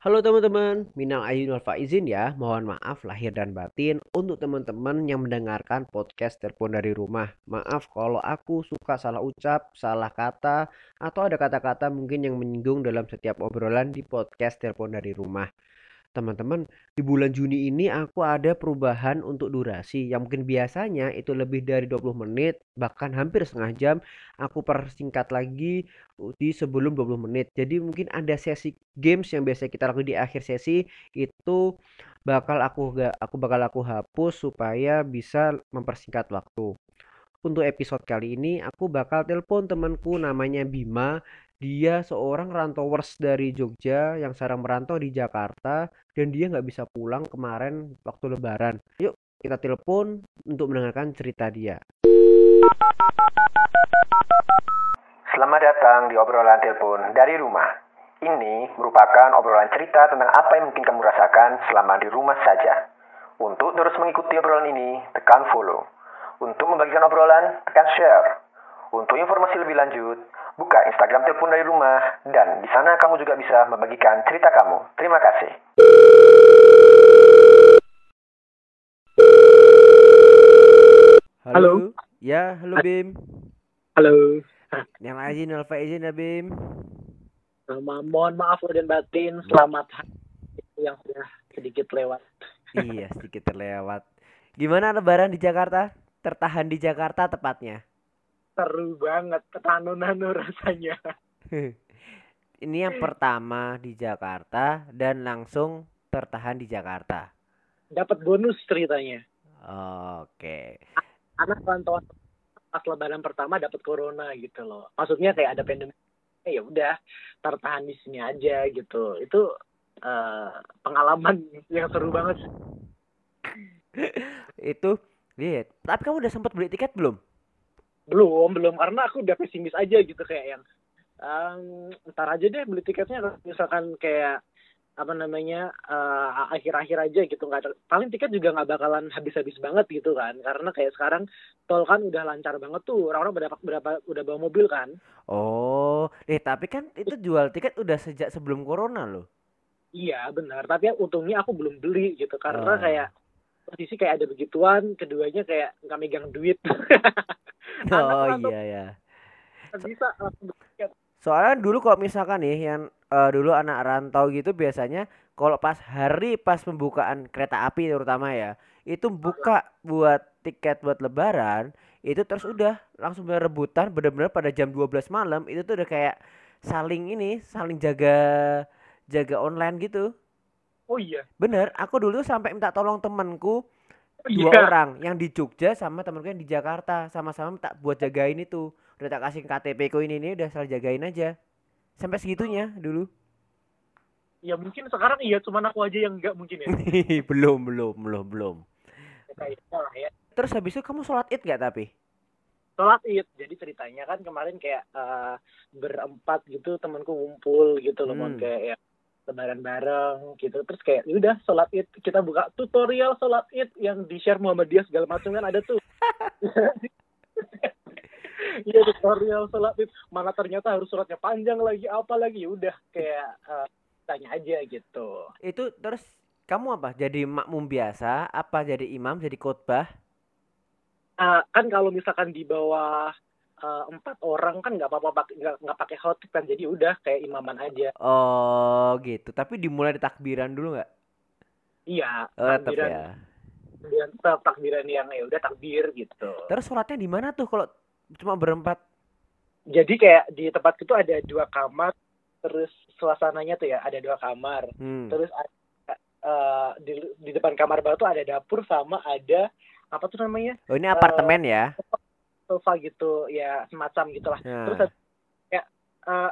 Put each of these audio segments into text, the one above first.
Halo teman-teman, Minal Aidin Faizin ya. Mohon maaf lahir dan batin untuk teman-teman yang mendengarkan podcast telepon dari rumah. Maaf kalau aku suka salah ucap, salah kata, atau ada kata-kata mungkin yang menyinggung dalam setiap obrolan di podcast telepon dari rumah. Teman-teman, di bulan Juni ini aku ada perubahan untuk durasi yang mungkin biasanya itu lebih dari 20 menit, bahkan hampir setengah jam, aku persingkat lagi di sebelum 20 menit. Jadi mungkin ada sesi games yang biasa kita lakukan di akhir sesi itu bakal aku gak aku bakal aku hapus supaya bisa mempersingkat waktu. Untuk episode kali ini aku bakal telepon temanku namanya Bima dia seorang rantauers dari Jogja yang sekarang merantau di Jakarta dan dia nggak bisa pulang kemarin waktu lebaran. Yuk kita telepon untuk mendengarkan cerita dia. Selamat datang di obrolan telepon dari rumah. Ini merupakan obrolan cerita tentang apa yang mungkin kamu rasakan selama di rumah saja. Untuk terus mengikuti obrolan ini, tekan follow. Untuk membagikan obrolan, tekan share. Untuk informasi lebih lanjut, buka Instagram telepon dari rumah dan di sana kamu juga bisa membagikan cerita kamu. Terima kasih. Halo. Halo. Ya, halo Bim. Halo. Yang izin Alfa izin ya Bim. Nama mohon maaf dan batin. Selamat hari yang sudah sedikit lewat. iya, sedikit terlewat. Gimana lebaran di Jakarta? Tertahan di Jakarta tepatnya. Seru banget, ketanu-nanu rasanya. Ini yang pertama di Jakarta dan langsung tertahan di Jakarta. Dapat bonus ceritanya. Oke. Anak rantauan pas lebaran pertama dapat corona gitu loh. Maksudnya kayak ada pandemi. Eh, ya udah tertahan di sini aja gitu. Itu eh, pengalaman yang seru banget. Itu lihat. Tapi kamu udah sempat beli tiket belum? Belum, belum. Karena aku udah pesimis aja gitu kayak yang um, ntar aja deh beli tiketnya. Kalau misalkan kayak apa namanya eh, akhir-akhir aja gitu. Nggak paling tiket juga nggak bakalan habis-habis banget gitu kan. Karena kayak sekarang tol kan udah lancar banget tuh. Orang-orang berapa berapa udah bawa mobil kan. Oh, eh tapi kan itu jual tiket udah sejak sebelum corona loh. iya benar. Tapi untungnya aku belum beli gitu. Karena Ah. kayak posisi kayak ada begituan keduanya kayak nggak megang duit Oh iya ya. bisa langsung Soalnya dulu kalau misalkan nih yang eh, dulu anak rantau gitu biasanya kalau pas hari pas pembukaan kereta api terutama ya, itu buka buat tiket buat lebaran, itu terus udah langsung bener rebutan bener-bener pada jam 12 malam itu tuh udah kayak saling ini, saling jaga jaga online gitu. Oh iya. Bener, aku dulu sampai minta tolong temanku Oh dua iya. orang yang di Jogja sama temanku yang di Jakarta. Sama-sama minta buat jagain itu. Udah tak kasih KTP ku ini ini udah salah jagain aja. Sampai segitunya dulu. Ya mungkin sekarang iya cuman aku aja yang nggak mungkin ya. Belum belum belum belum. Kayaknya lah ya. Terus habis itu kamu sholat id gak tapi? Sholat id. Jadi ceritanya kan kemarin kayak eh, berempat gitu temanku ngumpul gitu loh Hmm. kayak ya, lebaran bareng gitu. Terus kayak "Ya udah sholat id. Kita buka tutorial sholat id yang di share Muhammadiyah segala macam kan ada tuh. Iya tutorial sholat id. Mana ternyata harus sholatnya panjang lagi apa lagi? Ya udah kayak eh, tanya aja gitu. Itu terus kamu apa? Jadi makmum biasa? Apa jadi imam jadi khotbah? Ah, kan kalau misalkan di bawah eh, empat orang kan nggak apa-apa nggak pakai khotib kan jadi udah kayak imaman aja. Oh gitu. Tapi dimulai di takbiran dulu nggak? Iya oh, tetap takbiran. ya. Takbiran tetap takbiran yang ya udah takbir gitu. Terus sholatnya di mana tuh kalau cuma berempat? Jadi kayak di tempat itu ada dua kamar terus suasananya tuh ya ada dua kamar. Hmm. terus ada, eh, di di depan kamar baru tuh ada dapur sama ada apa tuh namanya? Oh ini apartemen ya sofa gitu ya semacam gitulah Nah. terus kayak eh,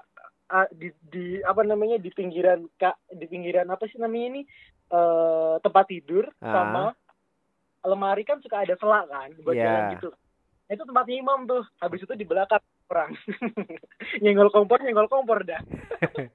eh, di di apa namanya di pinggiran kak di pinggiran apa sih namanya ini eh tempat tidur Ah. sama lemari kan suka ada selak kan buat Iya. jalan gitu Nah, itu tempatnya imam tuh habis itu di belakang orang nyenggol kompor nyenggol kompor dah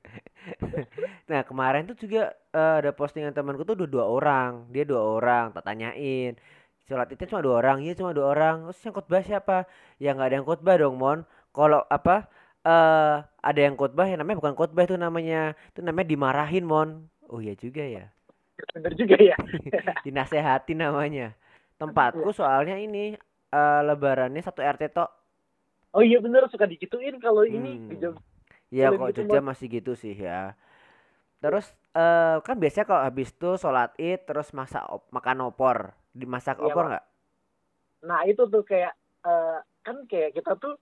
Nah kemarin tuh juga eh, ada postingan temanku tuh udah dua orang, dia dua orang, tak tanyain. Sholat itu cuma dua orang, iya cuma dua orang. Terus yang khotbah siapa? Ya nggak ada yang khotbah dong, Mon. Kalau apa? eh ada yang khotbah yang namanya bukan khotbah itu namanya, itu namanya dimarahin, Mon. Oh iya juga ya. bener juga ya Dinasehati namanya. Tempatku soalnya ini eh, lebarannya satu RT tok. oh iya bener suka dikituin kalau ini Hmm. di Jog- Ya Kalau kok gitu Jogja mah- masih gitu sih ya. Terus eh, kan biasanya kalau habis itu sholat id terus masak op- makan opor. Dimasak Iya, opor nggak? nah itu tuh kayak eh, kan kayak kita tuh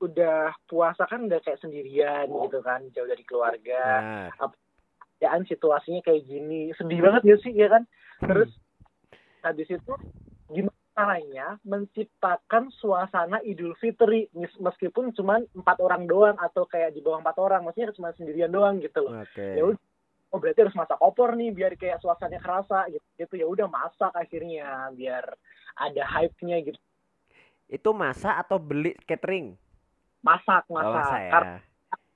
udah puasa kan udah kayak sendirian gitu kan jauh dari keluarga. Benar. ya situasinya kayak gini. Sedih banget ya sih ya kan? Terus habis itu gimana caranya menciptakan suasana Idul Fitri? Mes- meskipun cuma empat orang doang atau kayak di bawah empat orang maksudnya cuma sendirian doang gitu loh. Oke. ya udah oh berarti harus masak opor nih biar kayak suasananya kerasa gitu gitu ya udah masak akhirnya biar ada hype-nya gitu Itu masak atau beli catering? masak Oh, masak masak ya. karena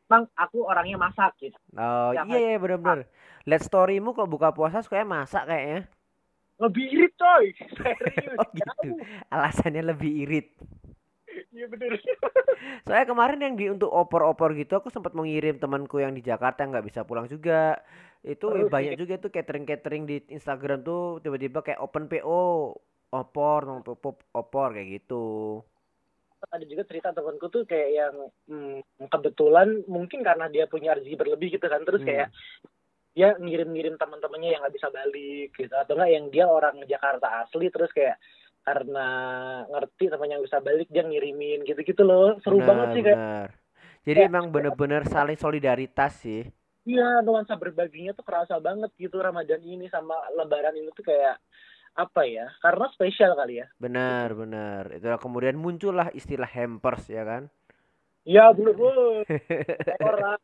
memang aku orangnya masak gitu Oh Ya, iya iya bener-bener. Lihat storymu kalau buka puasa sukanya masak kayaknya. lebih irit coy serius Oh gitu. Alasannya lebih irit. Iya bener Soalnya kemarin yang di untuk opor-opor gitu aku sempat mengirim temanku yang di Jakarta yang nggak bisa pulang juga. Itu Terus, banyak juga tuh catering-catering di Instagram tuh tiba-tiba kayak open PO opor, opor kayak gitu. ada juga cerita temanku tuh kayak yang hmm, kebetulan mungkin karena dia punya rezeki berlebih gitu kan terus Hmm. kayak dia ngirim-ngirim teman-temannya yang nggak bisa balik gitu atau enggak yang dia orang Jakarta asli terus kayak karena ngerti temannya nggak bisa balik dia ngirimin gitu-gitu loh seru Bener, banget sih kayak bener. Jadi kayak- emang bener-bener saling solidaritas sih. iya nuansa berbaginya tuh kerasa banget gitu Ramadan ini sama Lebaran ini tuh kayak apa ya karena spesial kali ya Benar, benar. Itulah kemudian muncullah istilah hampers ya kan. iya bener orang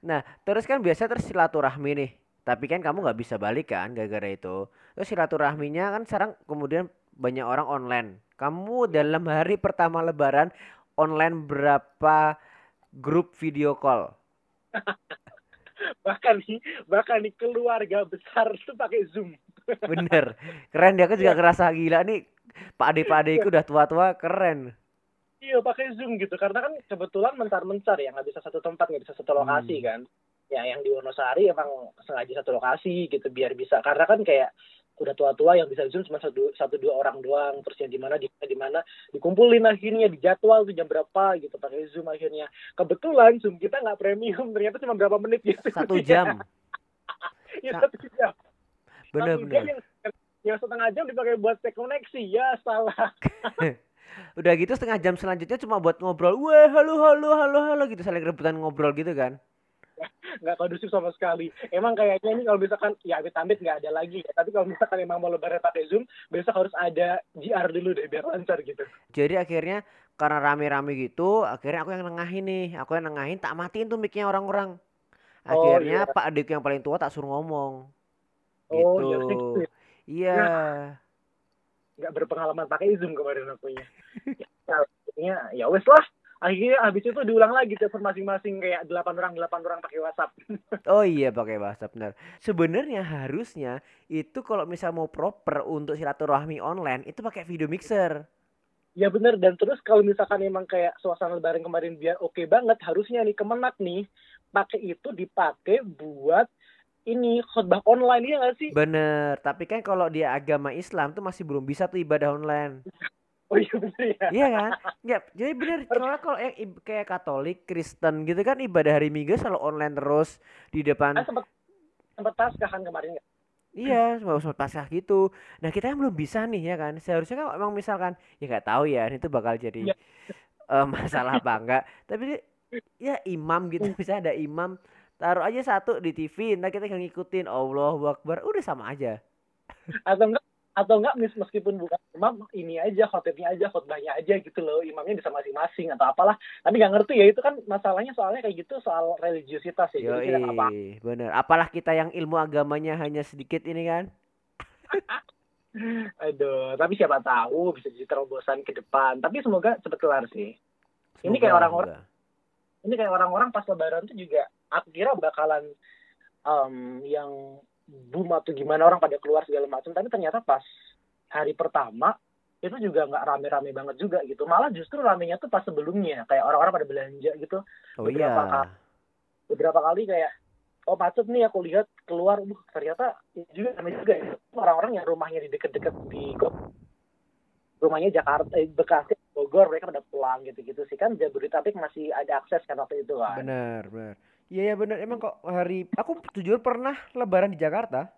Nah, terus kan biasa terus silaturahmi nih. Tapi kan kamu nggak bisa balik kan gara-gara itu. Terus silaturahminya kan sekarang kemudian banyak orang online. Kamu dalam hari pertama lebaran online berapa grup video call? bahkan nih bahkan nih keluarga besar tuh pakai zoom Bener. Keren dia aku juga kerasa gila nih. Pak Ade Pak Adeku udah tua-tua keren. iya pakai zoom gitu karena kan kebetulan mencar-mencar ya nggak bisa satu tempat nggak bisa satu lokasi Hmm. kan ya yang di Wonosari emang sengaja satu lokasi gitu biar bisa karena kan kayak udah tua-tua yang bisa zoom cuma satu satu dua orang doang terus yang di mana di mana di mana dikumpulin akhirnya di jadwal tuh jam berapa gitu pakai zoom akhirnya kebetulan zoom kita nggak premium ternyata cuma berapa menit gitu Satu jam. ya, Sa- satu jam Bener Satu jam bener. yang, yang setengah jam dipakai buat cek koneksi ya salah Udah gitu setengah jam selanjutnya cuma buat ngobrol. Wah, halo halo halo halo gitu saling rebutan ngobrol gitu kan. nggak kondusif sama sekali. Emang kayaknya ini kalau misalkan ya amit-amit nggak ada lagi ya. Tapi kalau misalkan emang mau lebaran pakai Zoom, besok harus ada GR dulu deh biar lancar gitu. Jadi akhirnya karena rame-rame gitu, akhirnya aku yang nengahin nih. Aku yang nengahin tak matiin tuh mic-nya orang-orang. Oh, Akhirnya iya. Pak Adik yang paling tua tak suruh ngomong. Oh, Gitu. iya, gitu ya. Iya. Nggak berpengalaman pakai Zoom kemarin akunya. ya, akhirnya ya wes lah. Akhirnya habis itu diulang lagi telepon masing-masing kayak delapan orang delapan orang pakai WhatsApp. Oh iya pakai bahasa benar. Sebenarnya harusnya itu kalau misal mau proper untuk silaturahmi online itu pakai video mixer. Ya bener dan terus kalau misalkan emang kayak suasana lebaran kemarin biar oke banget harusnya nih kemenak nih pakai itu dipakai buat ini khotbah online ya nggak sih? Bener. Tapi kan kalau dia agama Islam tuh masih belum bisa tuh ibadah online. Oh iya bener ya. Iya kan? Ya, jadi bener. Soalnya kalau yang kayak Katolik, Kristen gitu kan ibadah hari Minggu selalu online terus di depan. Sempat sempat paskah kan kemarin nggak? Iya, semua pascah gitu. Nah kita yang belum bisa nih ya kan. Seharusnya kan emang misalkan ya nggak tahu ya ini tuh bakal jadi Iya. eh, masalah apa enggak. Tapi ya imam gitu bisa ada imam taruh aja satu di TV, nah kita tinggal ngikutin Allah Akbar, udah sama aja. atau enggak atau enggak mis- meskipun bukan imam ini aja khotibnya aja khotbahnya aja gitu loh imamnya bisa masing-masing atau apalah tapi nggak ngerti ya itu kan masalahnya soalnya kayak gitu soal religiusitas ya jadi kita nggak paham. Yoi, bener. Apalah kita yang ilmu agamanya hanya sedikit ini kan. aduh tapi siapa tahu bisa jadi terobosan ke depan tapi semoga cepet kelar sih Ini Semoga, kayak orang-orang- ini kayak orang-orang pas lebaran tuh juga aku kira bakalan em, yang boom atau gimana orang pada keluar segala macam. Tapi ternyata pas hari pertama itu juga nggak rame-rame banget juga gitu. Malah justru ramenya tuh pas sebelumnya. Kayak orang-orang pada belanja gitu. Oh beberapa iya. kali. beberapa kali kayak oh macet nih aku lihat keluar. Uh, ternyata ya juga namanya juga ya. orang-orang yang rumahnya di deket-deket di rumahnya Jakarta eh, Bekasi Bogor mereka pada pulang gitu-gitu sih. Kan Jabodetabek masih ada akses kan waktu itu kan. Benar benar iya ya benar emang kok hari aku jujur pernah lebaran di Jakarta.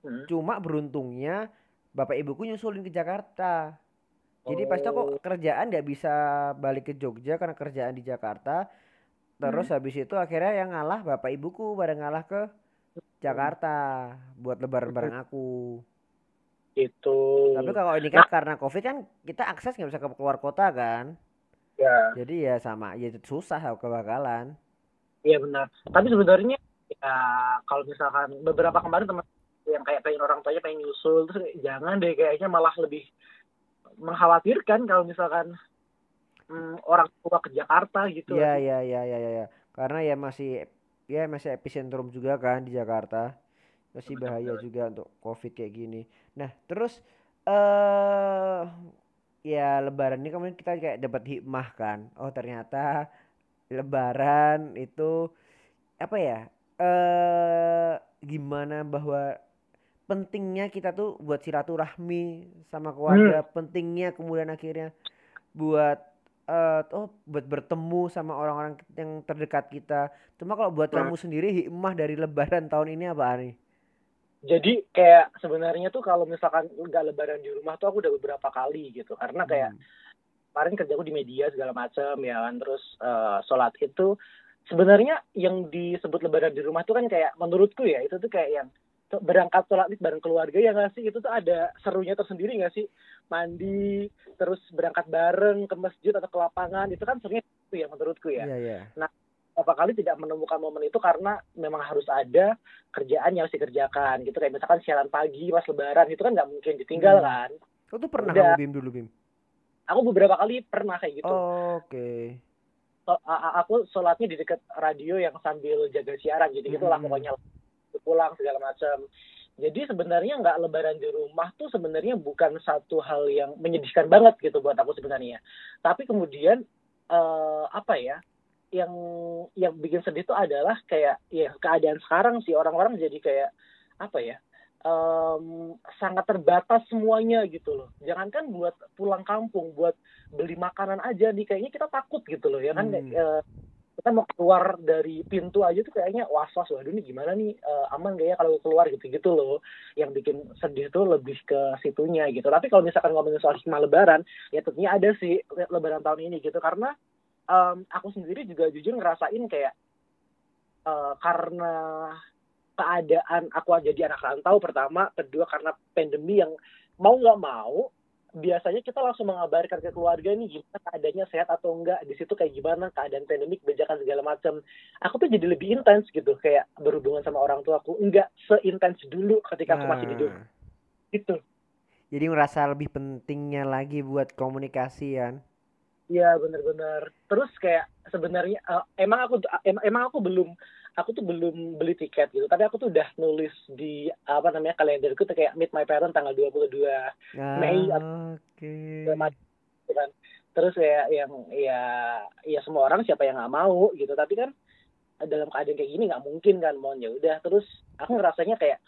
Hmm. cuma beruntungnya bapak ibuku nyusulin ke Jakarta. Jadi oh. pasti aku kerjaan nggak bisa balik ke Jogja karena kerjaan di Jakarta. Terus hmm. habis itu akhirnya yang ngalah bapak ibuku pada ngalah ke Jakarta buat lebaran bareng aku. Itu. Tapi kalau ini kan nah, karena covid kan kita akses nggak bisa ke keluar kota kan. Ya. Jadi ya sama ya susah kebakalan iya benar tapi sebenarnya ya kalau misalkan beberapa kemarin teman yang kayak pengen orang tuanya pengen nyusul terus jangan deh kayaknya malah lebih mengkhawatirkan kalau misalkan hmm, orang tua ke Jakarta gitu. Iya iya iya iya ya. karena ya masih ya masih epicentrum juga kan di Jakarta. Masih bahaya juga untuk Covid kayak gini. Nah, terus eh uh, ya lebaran ini kemudian kita kayak dapat hikmah kan. Oh, ternyata lebaran itu apa ya? Eh gimana bahwa pentingnya kita tuh buat silaturahmi sama keluarga, hmm. pentingnya kemudian akhirnya buat uh, oh buat bertemu sama orang-orang yang terdekat kita. Cuma kalau buat kamu sendiri hikmah dari lebaran tahun ini apa nih? Jadi kayak sebenarnya tuh kalau misalkan nggak lebaran di rumah tuh aku udah beberapa kali gitu. Karena kayak hmm. Kemarin kerjaku di media segala macam ya kan. Terus uh, sholat itu sebenarnya yang disebut lebaran di rumah tuh kan kayak menurutku ya itu tuh kayak yang berangkat sholat id bareng keluarga ya nggak sih? Itu tuh ada serunya tersendiri nggak sih? Mandi terus berangkat bareng ke masjid atau ke lapangan itu kan serunya itu ya menurutku ya. Yeah, yeah. nah beberapa kali tidak menemukan momen itu karena memang harus ada kerjaan yang harus dikerjakan gitu. Kayak misalkan siaran pagi pas lebaran itu kan nggak mungkin ditinggal hmm. kan Kau tuh pernah Udah, bim dulu bim aku beberapa kali pernah kayak gitu. Oh, oke okay. so, aku sholatnya di dekat radio yang sambil jaga siaran jadi gitu, hmm. gitulah pokoknya pulang segala macam jadi sebenarnya nggak lebaran di rumah tuh sebenarnya bukan satu hal yang menyedihkan banget gitu buat aku sebenarnya. Tapi kemudian uh, apa ya yang yang bikin sedih itu adalah kayak ya keadaan sekarang sih. Orang-orang jadi kayak apa ya um, sangat terbatas semuanya gitu loh. Jangankan buat pulang kampung buat beli makanan aja nih kayaknya kita takut gitu loh ya kan? Hmm. uh, kita mau keluar dari pintu aja tuh kayaknya was was waduh ini gimana nih? Uh, aman gak ya kalau keluar? Gitu gitu loh. Yang bikin sedih tuh lebih ke situnya gitu. Tapi kalau misalkan ngomongin soal hikmah lebaran ya tentunya ada sih lebaran tahun ini gitu. Karena um, aku sendiri juga jujur ngerasain kayak uh, karena keadaan aku jadi anak rantau pertama kedua karena pandemi yang mau nggak mau biasanya kita langsung mengabarkan ke keluarga nih gimana keadaannya sehat atau enggak di situ kayak gimana keadaan pandemik bejakan segala macam aku tuh jadi lebih intens gitu kayak berhubungan sama orang tua aku enggak seintens dulu ketika aku masih hidup nah. itu jadi ngerasa lebih pentingnya lagi buat komunikasi kan Iya benar-benar. Terus kayak sebenarnya uh, emang aku em, emang aku belum aku tuh belum beli tiket gitu. Tapi aku tuh udah nulis di apa namanya kalenderku tuh kayak meet my parent tanggal 22 ah, Mei. Oke. Okay. Gitu kan. Terus ya yang ya ya semua orang siapa yang nggak mau gitu. Tapi kan dalam keadaan kayak gini nggak mungkin kan mau ya udah. Terus aku ngerasanya kayak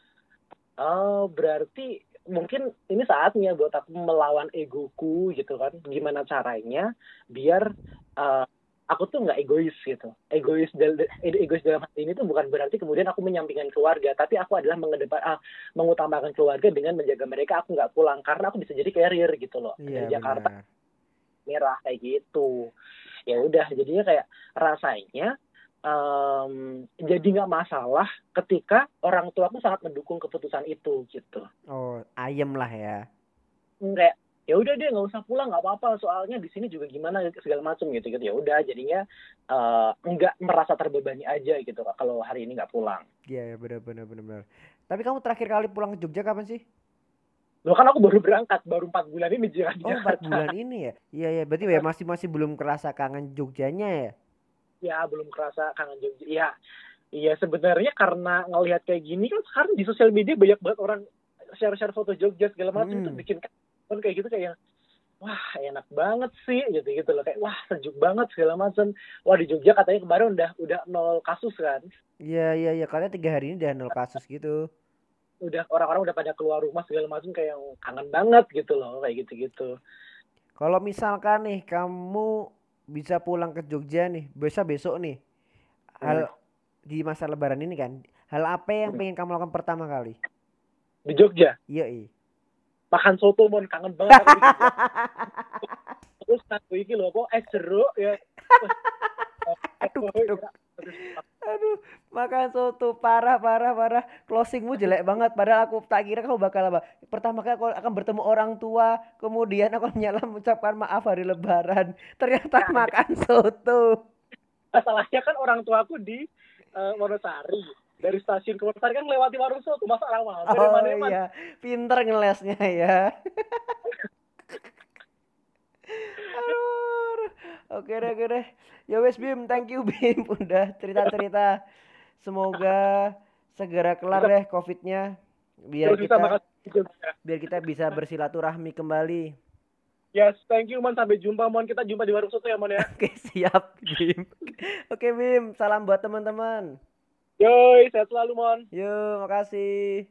oh berarti mungkin ini saatnya buat aku melawan egoku gitu kan gimana caranya biar uh, aku tuh nggak egois gitu egois dalam egois dalam hati ini tuh bukan berarti kemudian aku menyampingkan keluarga tapi aku adalah mengedepan ah, mengutamakan keluarga dengan menjaga mereka aku nggak pulang karena aku bisa jadi carrier gitu loh iya, di Jakarta merah kayak gitu ya udah jadinya kayak rasanya um, jadi nggak masalah ketika orang tua aku sangat mendukung keputusan itu gitu. Oh, ayem lah ya. Kayak ya udah deh nggak usah pulang nggak apa-apa soalnya di sini juga gimana segala macam gitu gitu ya udah jadinya uh, nggak merasa terbebani aja gitu kalau hari ini nggak pulang. Iya yeah, benar benar benar benar. Tapi kamu terakhir kali pulang ke Jogja kapan sih? Lo kan aku baru berangkat, baru empat bulan ini Jakarta. Oh empat bulan ini ya? Iya iya, berarti ya masih masih belum kerasa kangen Jogjanya ya? ya belum kerasa kangen Jogja ya iya sebenarnya karena ngelihat kayak gini kan sekarang di sosial media banyak banget orang share-share foto Jogja segala macam hmm. itu bikin kan kayak gitu kayak wah enak banget sih gitu gitu loh kayak wah sejuk banget segala macam wah di Jogja katanya kemarin udah udah nol kasus kan Iya iya iya katanya tiga hari ini udah nol kasus gitu. udah orang-orang udah pada keluar rumah segala macam kayak yang kangen banget gitu loh kayak gitu gitu Kalau misalkan nih kamu bisa pulang ke Jogja nih, besok besok nih, hal di masa Lebaran ini kan, hal apa yang Hmm. pengen kamu lakukan pertama kali? di Jogja Iya iya. Makan soto mon kangen banget Jogja. terus aku iki loh kok es jeruk ya Aduh, aduh. Aduh, makan soto parah parah parah. Closingmu jelek banget. Padahal aku tak kira kamu bakal apa. Pertama kali aku akan bertemu orang tua, kemudian aku menyala mengucapkan maaf hari Lebaran. Ternyata Nah, makan soto. masalahnya kan orang tua aku di eh, Wonosari dari stasiun ke Wonosari kan melewati warung soto masa dari Oh mana iya, pinter ngelesnya ya. Oke deh, oke deh. Ya wes Bim, thank you Bim udah cerita-cerita. Semoga segera kelar deh COVID-nya. Biar kita biar kita bisa bersilaturahmi kembali. Yes, thank you Mon. Sampai jumpa Mon. Kita jumpa di warung soto ya Mon ya. Oke, siap Bim. Oke Bim, salam buat teman-teman. Yoi, sehat selalu Mon. Yuk, makasih.